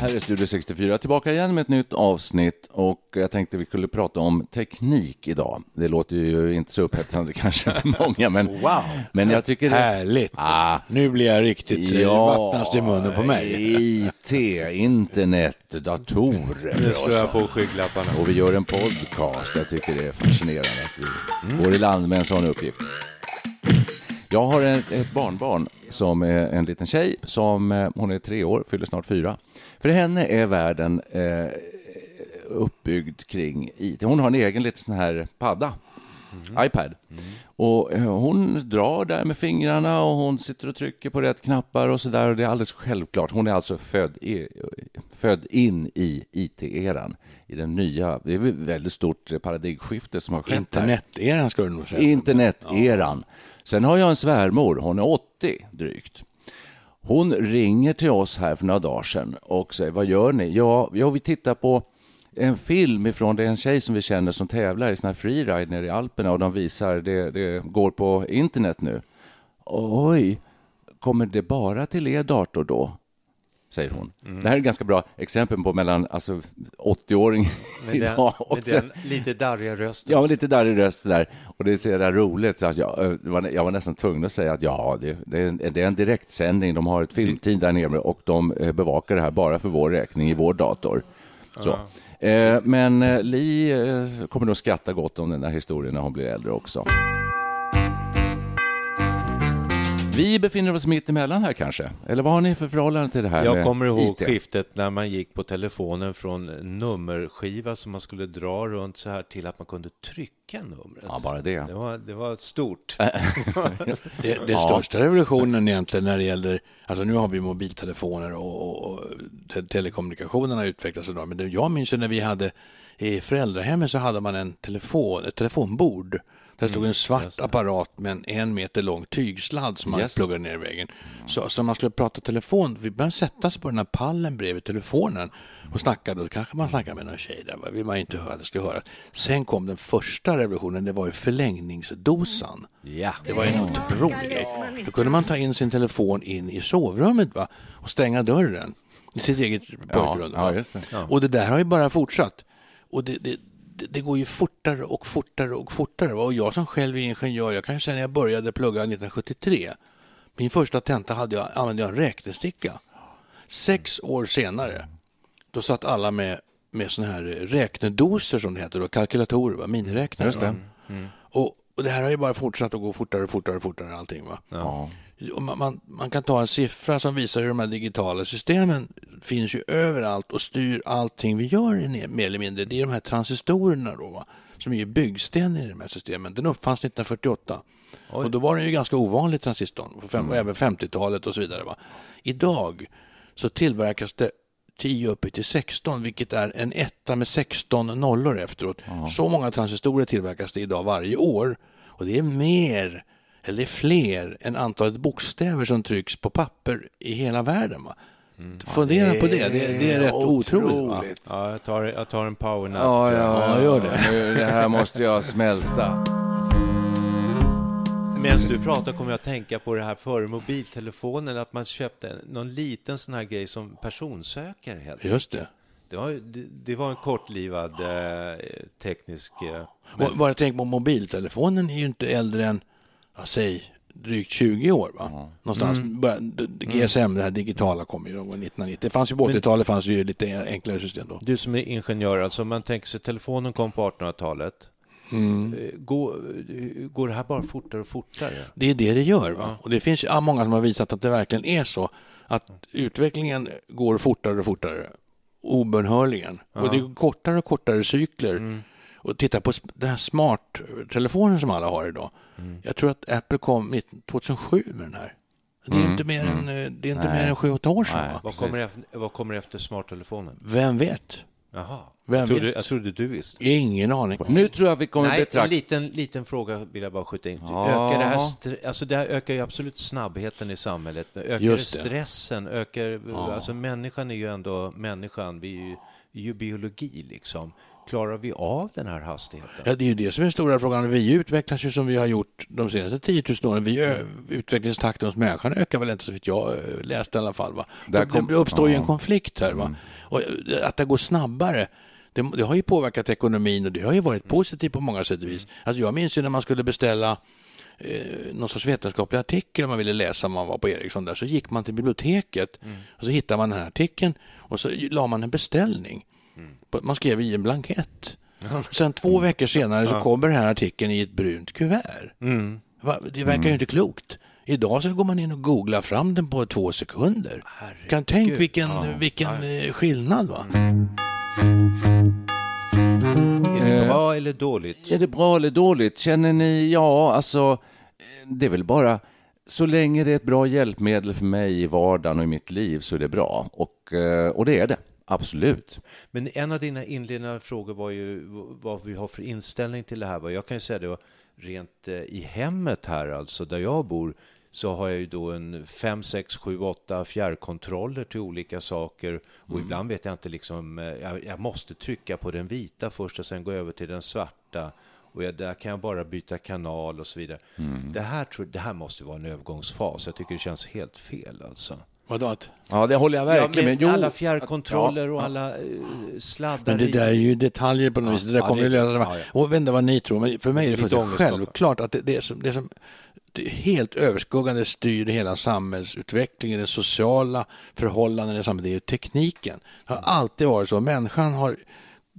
Här är Studio 64 tillbaka igen med ett nytt avsnitt och jag tänkte vi skulle prata om teknik idag. Det låter ju inte så upphetsande kanske för många, men, Wow. men jag tycker det är... Härligt. Ah, Nu blir jag riktigt ja, vattnas i munnen på mig. IT, internet, datorer. Nu och slår jag på skygglapparna. Och vi gör en podcast. Jag tycker det är fascinerande att vi går i land med en sån uppgift. Jag har en, ett barnbarn som är en liten tjej som eh, hon är tre år, fyller snart fyra. För henne är världen eh, uppbyggd kring IT. Hon har en egen liten sån här padda, iPad. Och eh, hon drar där med fingrarna och hon sitter och trycker på rätt knappar och så där. Och det är alldeles självklart. Hon är alltså född, i, född in i IT-eran, i den nya. Det är ett väldigt stort paradigmskifte som har skett. Interneteran ska du nog säga. Interneteran. Sen har jag en svärmor, hon är 80 drygt. Hon ringer till oss här för några dagar sedan och säger, vad gör ni? Ja, ja vi tittar på en film ifrån, det är en tjej som vi känner som tävlar i sån här freeride nere i Alperna och de visar, det, det går på internet nu. Oj, kommer det bara till er dator då? Säger hon. Det här är ett ganska bra exempel på mellan alltså, 80-åring Med den, idag och med sen- den lite darriga rösten. Ja, lite darrig röst där. Och det är så jävla roligt. Så att jag, jag var nästan tvungen att säga att ja, det, det, är, en, det är en direktsändning. De har ett filmteam där nere och de bevakar det här bara för vår räkning i vår dator. Så. Eh, men eh, Li eh, kommer nog skratta gott om den där historien när hon blir äldre också. Vi befinner oss mitt emellan här kanske. Eller vad har ni för förhållande till det här Jag med kommer ihåg IT? skiftet när man gick på telefonen från nummerskiva som man skulle dra runt så här till att man kunde trycka numret. Ja, bara det. Det var, det var stort. Det, den största revolutionen egentligen när det gäller, alltså nu har vi mobiltelefoner och, och, och te telekommunikationerna har utvecklats enormt. Men det, jag minns ju när vi hade i föräldrahemmet så hade man en telefon, ett telefonbord. Där stod en svart apparat med en en meter lång tygsladd som man Yes. pluggade ner i väggen. Så, så man skulle prata telefon, vi började sätta sig på den här pallen bredvid telefonen och snacka. Då kanske man snackade med någon tjej där, vill man inte höra, det skulle höra. Sen kom den första revolutionen, det var ju förlängningsdosan. Ja. Det var en otrolig grej. Då kunde man ta in sin telefon in i sovrummet va? och stänga dörren i sitt eget pojkrum. ja, just det. Och det där har ju bara fortsatt. Och det, det, det, går ju fortare och fortare och fortare. Och jag som själv är ingenjör, jag kan ju säga när jag började plugga 1973, min första tenta hade jag, använde jag en räknesticka. Sex år senare, då satt alla med, med såna här räknedoser som det heter, och kalkylatorer, va? miniräknare. Just det. Va? Och, och det här har ju bara fortsatt att gå fortare och fortare och fortare allting. Va? Ja. Och man, man, man kan ta en siffra som visar hur de här digitala systemen finns ju överallt och styr allting vi gör mer eller mindre. Det är de här transistorerna då, va? som är byggstenen i de här systemen. Den uppfanns 1948. Och då var den ju ganska ovanlig transistorn, på fem, och även 50-talet och så vidare. Va? Idag så tillverkas det 10 uppe till 16, vilket är en etta med 16 nollor efteråt. Så många transistorer tillverkas det idag varje år. Och det är mer, eller är fler, än antalet bokstäver som trycks på papper i hela världen. Va? Fundera på det, det, det är rätt otroligt. Va? Ja, jag tar, jag tar en powernap. Ja, ja, Ja, gör det. Nu, det här måste jag smälta. Medan du pratar kommer jag att tänka på det här före mobiltelefonen, att man köpte någon liten sån här grej som personsökare. Helt. Just det. Det var, det, det var en kortlivad eh, teknisk... Eh, Och bara tänk på mobiltelefonen är ju inte äldre än, ja, säg, drygt 20 år. Va? Någonstans. Bör- d- d- GSM, det här digitala, kom ju någon gång 1990. Det fanns ju på 80-talet fanns det ju lite enklare system då. Du som är ingenjör, alltså man tänker sig telefonen kom på 1800-talet. Mm. Eh, Går, eh, går det här bara fortare och fortare? Det är det det gör. Va? Och det finns ja, många som har visat att det verkligen är så. Att utvecklingen går fortare och fortare. Obönhörligen. Och det är kortare och kortare cykler. Och titta på den här smarttelefonen som alla har idag. Jag tror att Apple kom 19 2007 med den här. Det är inte mer än, eh, det är inte mer än 7-8 år sedan. Nej. Va? Vad kommer, efter, vad kommer efter smarttelefonen? Vem vet? Jaha. Vem jag, trodde, jag trodde du visste. Ingen aning. Nu tror jag vi kommer Nej, en betrakta... liten, liten fråga vill jag bara skjuta in. Ja. Ökar det, här stre- alltså det här ökar ju absolut snabbheten i samhället. Ökar Just det stressen? Ökar, alltså människan är ju ändå människan. Vi är ju, är ju biologi liksom. Klarar vi av den här hastigheten? Ja, det är ju det som är den stora frågan. Vi utvecklas ju som vi har gjort de senaste 10 000 åren. Vi, ö- utvecklingstakten hos människan ökar väl inte så vitt jag läste i alla fall. Va? Där kom- det uppstår ju en konflikt här. Va? Och eh, att det går snabbare, det, det har ju påverkat ekonomin och det har ju varit positivt på många sätt och vis. Alltså jag minns ju när man skulle beställa eh, någon sorts vetenskaplig artikel om man ville läsa om man var på Ericsson där, så gick man till biblioteket och så hittade man den här artikeln och så la man en beställning. På- Man skrev i en blankett. Sen två veckor senare så kommer den här artikeln i ett brunt kuvert. Va? Det verkar ju inte klokt. Idag så går man in och googlar fram den på två sekunder. Kan tänk vilken, vilken eh, skillnad va? Är det bra eller dåligt? Är det bra eller dåligt? Känner ni, ja, alltså, eh, det är väl bara, så länge det är ett bra hjälpmedel för mig i vardagen och i mitt liv så är det bra. Och, eh, och det är det, absolut. Men en av dina inledande frågor var ju vad vi har för inställning till det här. Jag kan ju säga det rent eh, i hemmet här, alltså där jag bor, så har jag ju då en 5, 6, 7, 8 fjärrkontroller till olika saker. Och ibland vet jag inte liksom, eh, jag, jag måste trycka på den vita först och sen gå över till den svarta. Och jag, där kan jag bara byta kanal och så vidare. Det, här det här måste vara en övergångsfas. Jag tycker det känns helt fel alltså. Vadå att? Ja, det håller jag verkligen ja, med. Jo, alla fjärrkontroller ja, och ja. alla eh, sladdar. Men det där är ju detaljer på något vis. Det där ja, kommer det- ju lösa ja, ja. Och jag vet inte vad ni tror, men för mig är det fullständigt självklart att det, det, som, det som det helt överskuggande styr hela samhällsutvecklingen, de sociala förhållanden i samhället, det är ju tekniken. Det har alltid varit så. Människan har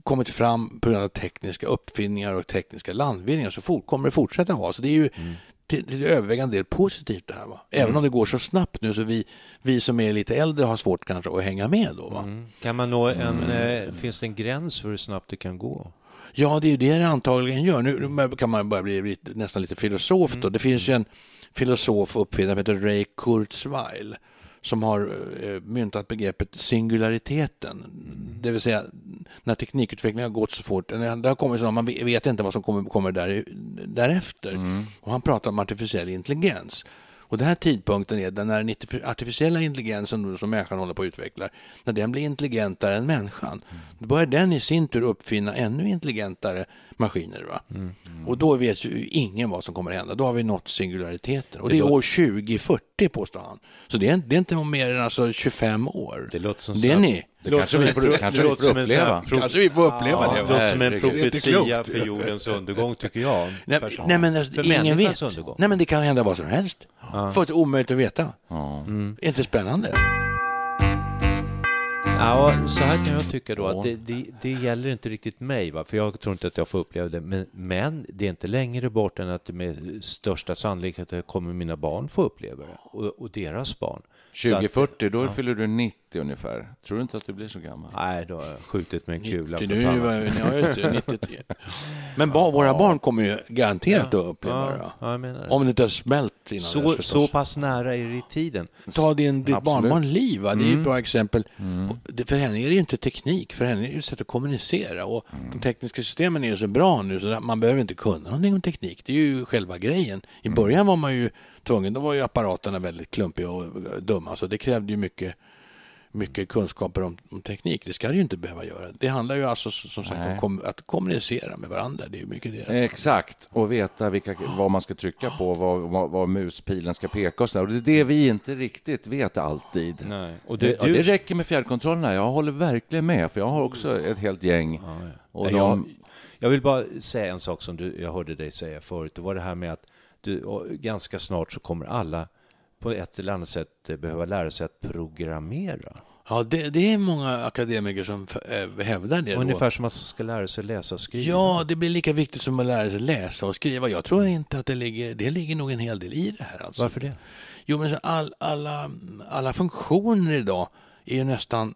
kommit fram på grund av tekniska uppfinningar och tekniska landvinningar. Så fort kommer det fortsätta vara. Så det är ju till, till övervägande del positivt det här. Va? Även om det går så snabbt nu så vi, vi som är lite äldre har svårt kanske att hänga med då. Va? Kan man nå en, eh, finns det en gräns för hur snabbt det kan gå? Ja, det är ju det det antagligen gör. Nu kan man börja bli nästan lite filosof. Då. Det finns ju en filosof och uppfinnare som heter Ray Kurzweil som har eh, myntat begreppet singulariteten. Det vill säga när teknikutvecklingen har gått så fort. Det har kommit så att man vet inte vad som kommer, kommer där, därefter. Och han pratar om artificiell intelligens. Och den här tidpunkten är den när den artificiella intelligensen som människan håller på att utveckla, när den blir intelligentare än människan, då börjar den i sin tur uppfinna ännu intelligentare maskiner. Va? Och då vet ju ingen vad som kommer att hända. Då har vi nått singulariteten. Och det är år 2040 påstår han. Så det är, det är inte mer än alltså 25 år. Det låter som det är så- ni. Det kanske vi får, kanske vi får uppleva. Kanske vi får uppleva Ja, det. det låter som en. Det profetia för jordens undergång, tycker jag. Nej, nej men alltså, för ingen vet. undergång. Nej men det kan hända vad som helst. För att det är omöjligt att veta. Ja. Är inte spännande? Ja, så här kan jag tycka då att det, det, det gäller inte riktigt mig, va? för jag tror inte att jag får uppleva det. Men, men det är inte längre bort än att med största sannolikhet kommer mina barn få uppleva det. Och, och deras barn. Så att- 2040, då fyller du 90 ungefär. Tror du inte att du blir så gammal? Nej, då har jag skjutit med en kula Det för nu pannan. ja, just det, 93. Men ba, våra barn kommer ju garanterat att uppleva det. Ja, det. Om det inte har smält innan dess så, förstås. så pass nära är det i tiden. Ta din, ditt barnbarn Liv, va? det är ju ett bra exempel. Det, för henne är det ju inte teknik, för henne är det ju ett sätt att kommunicera. Och De tekniska systemen är ju så bra nu så att man behöver inte kunna någonting om teknik. Det är ju själva grejen. I början var man ju tvungen, då var ju apparaterna väldigt klumpiga och dumma, så det krävde ju mycket mycket kunskaper om, om teknik. Det ska det ju inte behöva göra. Det handlar ju alltså som sagt Nej. om kom, att kommunicera med varandra. Det är ju mycket det. Exakt, och veta vilka, vad man ska trycka på, vad, vad, vad muspilen ska peka och så där. Och det är det vi inte riktigt vet alltid. Nej. Och Det, du, ja, det räcker med fjärrkontrollerna. Jag håller verkligen med, för jag har också ett helt gäng. Och de, jag, jag vill bara säga en sak som du, jag hörde dig säga förut. Det var det här med att du, ganska snart så kommer alla på ett eller annat sätt eh, behöva lära sig att programmera. Ja, det, det är många akademiker som äh, hävdar det. Då. Ungefär som att man ska lära sig läsa och skriva. Ja, det blir lika viktigt som att lära sig läsa och skriva. Jag tror inte att det ligger, det ligger nog en hel del i det här. Alltså. Varför det? Jo, men så all, alla, alla funktioner idag är ju nästan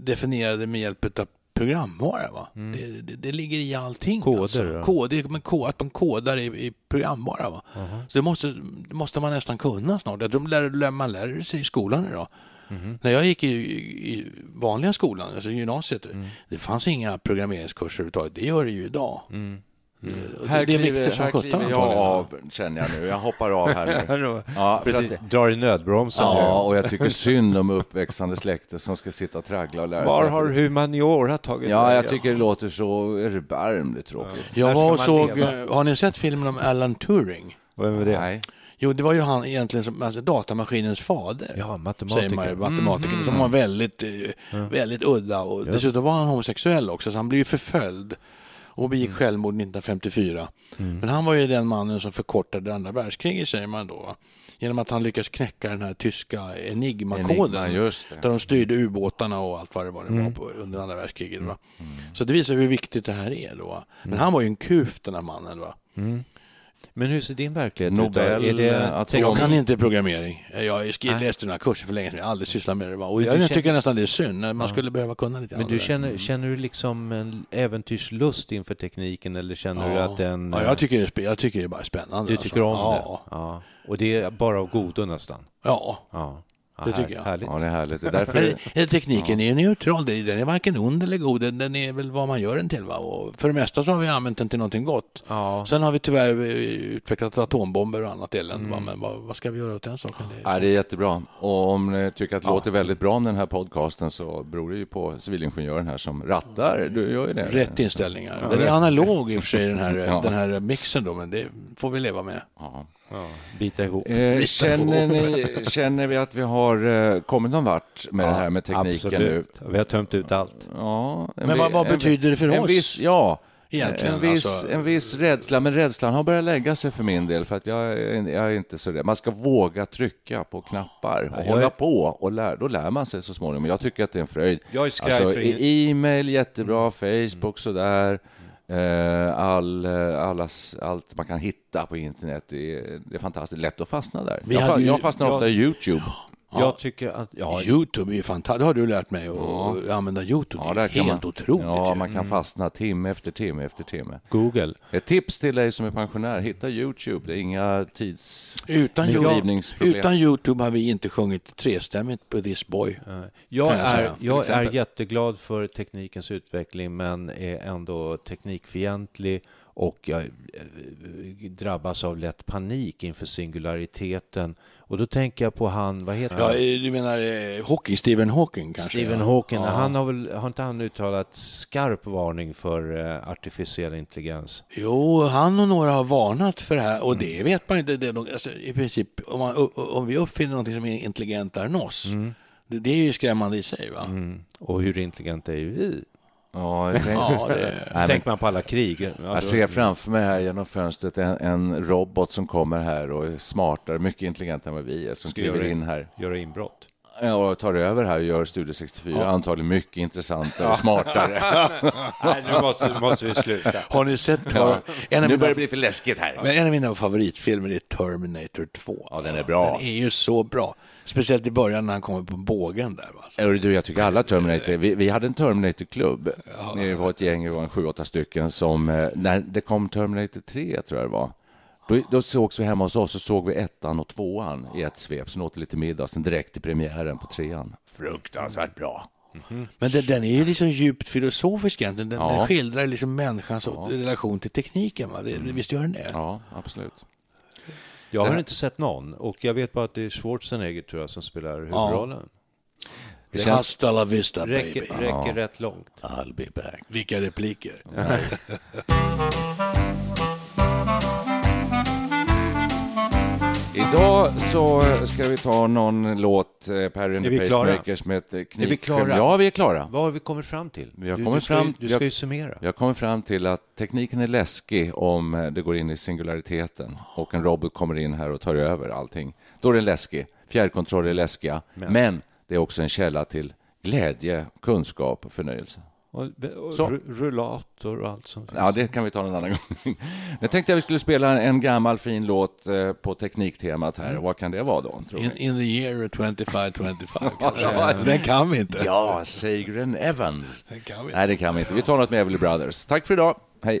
definierade med hjälp av programvara. Va? Det, det, det ligger i allting. Mm. Koder, Alltså. ja. Kod, men att man kodar i, i programvara. Va? Så det måste, det måste man nästan kunna snart. Jag tror lär, lär, man lär sig i skolan idag. Mhm. När jag gick i, i, i vanliga skolan, alltså gymnasiet, Mm. det fanns inga programmeringskurser överhuvudtaget. Det gör det ju idag. Mm. Det- här det är kliver, viktigt som här sjutton kliver jag av, känner jag nu. Jag hoppar av här nu. Ja, Precis. att, Drar i nödbromsen ja, nu. och jag tycker synd om uppväxande släkte som ska sitta och traggla och lära Var sig. har humaniora tagit Ja, jag tycker det låter så erbarmligt tråkigt. Jag Här var och såg, leva. eh, har ni sett filmen om Alan Turing? Vem är det? Nej. Jo, det var ju han egentligen som alltså, datamaskinens fader. Ja, Säger matematiker. man ju, matematiken, som var väldigt, eh, väldigt udda och Just. dessutom var han homosexuell också så han blev ju förföljd och begick självmord 1954. Men han var ju den mannen som förkortade andra världskriget säger man då. Genom att han lyckades knäcka den här tyska enigmakoden. Enigma. Där de styrde ubåtarna och allt vad det var, det var på, under andra världskriget. Va? Så det visar hur viktigt det här är. Då? Men han var ju en kuf den här mannen. Va? Men hur ser din verklighet Nobel, ut? Är det eh, atom- Jag kan inte programmering. Jag skri- Nej. läste den här kursen för länge sedan. Jag har aldrig sysslat med det. Och jag, du jag känner- tycker nästan det är synd. när Man skulle behöva kunna lite Men du det där. känner, känner du liksom en äventyrslust inför tekniken eller känner du Ja. att den... Ja, eh, jag, tycker det jag tycker det är bara spännande. Du tycker om alltså. det? Ja. Och det är bara av godo nästan? Ja. ja. Ja. Ja, Det tycker jag. Härligt. Ja, det är härligt. Det är därför... Men, tekniken är ju neutral. Den är varken ond eller god. Den- är väl vad man gör den till. Va? Och för det mesta så har vi använt den till någonting gott. Ja. Sen har vi tyvärr eh, utvecklat atombomber och annat elände. Mm. va? Men vad, vad ska vi göra åt den saken? Det är Ja, det är jättebra. Och om ni tycker att det låter väldigt bra med den här podcasten så beror det ju på civilingenjören här som rattar. Du gör ju det. Rätt inställningar. Den är analog i och för sig den här, Ja. den här mixen då, men det får vi leva med. Ja. Ja. Bita ihop. Eh, känner, ni, känner vi att vi har eh, kommit någon vart med det här med tekniken nu? Absolut. Vi har tömt ut allt. Ja, en Men vi- vad- vad en- betyder det för en oss? Viss, ja, Egentligen, en viss, alltså- en viss rädsla, men rädslan har börjat lägga sig för min del för att jag, är- jag är inte så rädd. Man ska våga trycka på knappar och jag hålla är- på och lär, då lär man sig så småningom. Jag tycker att det är en fröjd. Jag är Alltså, e-mail jättebra, Facebook sådär. Eh, all, eh, allas, allt man kan hitta på internet, det är, det är fantastiskt lätt att fastna där. Jag, jag fastnar ofta i Youtube. Jag tycker att... Ja, Youtube är ju fantastiskt. Det har du lärt mig att använda Youtube. Ja, det är helt man, otroligt. Ja, man kan fastna timme efter timme efter timme. Google. Ett tips till dig som är pensionär, hitta Youtube. Det är inga tids... Utan, utan Youtube har vi inte sjungit trestämmigt på This Boy. Jag är, säga, jag är jätteglad för teknikens utveckling men är ändå teknikfientlig och jag eh, drabbas av lätt panik inför singulariteten. Och då tänker jag på han, vad heter Ja, han? eh, du menar eh, Hawking, Stephen Hawking kanske? Stephen ja. Hawking, Ja. han har, väl, har inte han uttalat skarp varning för eh, artificiell intelligens? Jo, han och några har varnat för det här Mm. och det vet man inte. Det nog, alltså, I princip, om, man, om vi uppfinner någonting som är intelligentare än oss, det, det är ju skrämmande i sig. Va? Mm. Och hur intelligenta är vi? Ja, tänk... Ja, det, Nej, men Tänker man på alla krig? Ja, då- jag ser framför mig här genom fönstret en, en robot som kommer här och är smartare, mycket intelligentare än vad vi är, som Ska kliver göra- in här Göra inbrott. Ja, och tar över här och gör Studio 64. Antagligen mycket intressantare och smartare. Nej, nu måste, måste vi sluta. har ni sett Ja. en, av Nu börjar det bli för läskigt här. men en av mina favoritfilmer är Terminator 2. Ja, den är bra. Den är ju så bra. Speciellt i början när han kommer på bågen där. Hörru Du, jag tycker alla Terminator, vi, vi hade en Terminator-klubb. Det var ett gäng, vi var en sju, åtta stycken som, eh, när det kom Terminator 3 tror jag det var, då, då sågs vi hemma hos oss och såg vi ettan och tvåan i ett svep. Sen åt vi lite middag, sen direkt till premiären på trean. Fruktansvärt bra. Men den, den är ju liksom djupt filosofisk egentligen. Den, Ja. den skildrar liksom människans relation till tekniken. Va? Det, Visst gör den det? Ja, absolut. Jag har inte sett någon och jag vet bara att det är Schwarzenegger tror jag som spelar huvudrollen. Det känns... Hasta la vista räcker, baby. räcker rätt långt. I'll be back. Vilka repliker. Idag så ska vi ta någon låt, eh, Perry and the? Pacemakers med ett knipfilm. Är vi klara? Ja, vi är klara. Vad har vi kommit fram till? Vi har du, kommit du ska, fram- ju, du har- ska ju summera. Jag kommer fram till att tekniken är läskig om eh, det går in i singulariteten och en robot kommer in här och tar över allting. Då är den läskig. Fjärrkontroll är läskiga, men, det är också en källa till glädje, kunskap och förnöjelse. Och, och Så. ru- rullator och allt sånt. Ja, det kan vi ta en annan gång. Nu tänkte jag vi skulle spela en gammal fin låt eh, på tekniktemat här. Vad kan det vara då? Tror In, in the year 2525 kanske. Den kan vi inte. Ja, Seigren Evans. Den kan vi Nej, det kan vi inte. Vi tar något med Everly Brothers. Tack för idag. Hej.